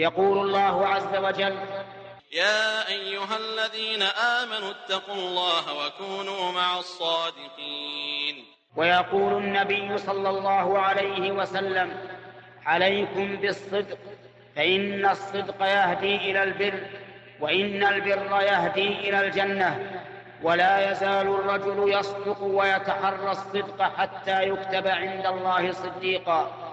يقول الله عز وجل يا أيها الذين آمنوا اتقوا الله وكونوا مع الصادقين. ويقول النبي صلى الله عليه وسلم عليكم بالصدق فإن الصدق يهدي إلى البر وإن البر يهدي إلى الجنة. ولا يزال الرجل يصدق ويتحرى الصدق حتى يكتب عند الله صديقا.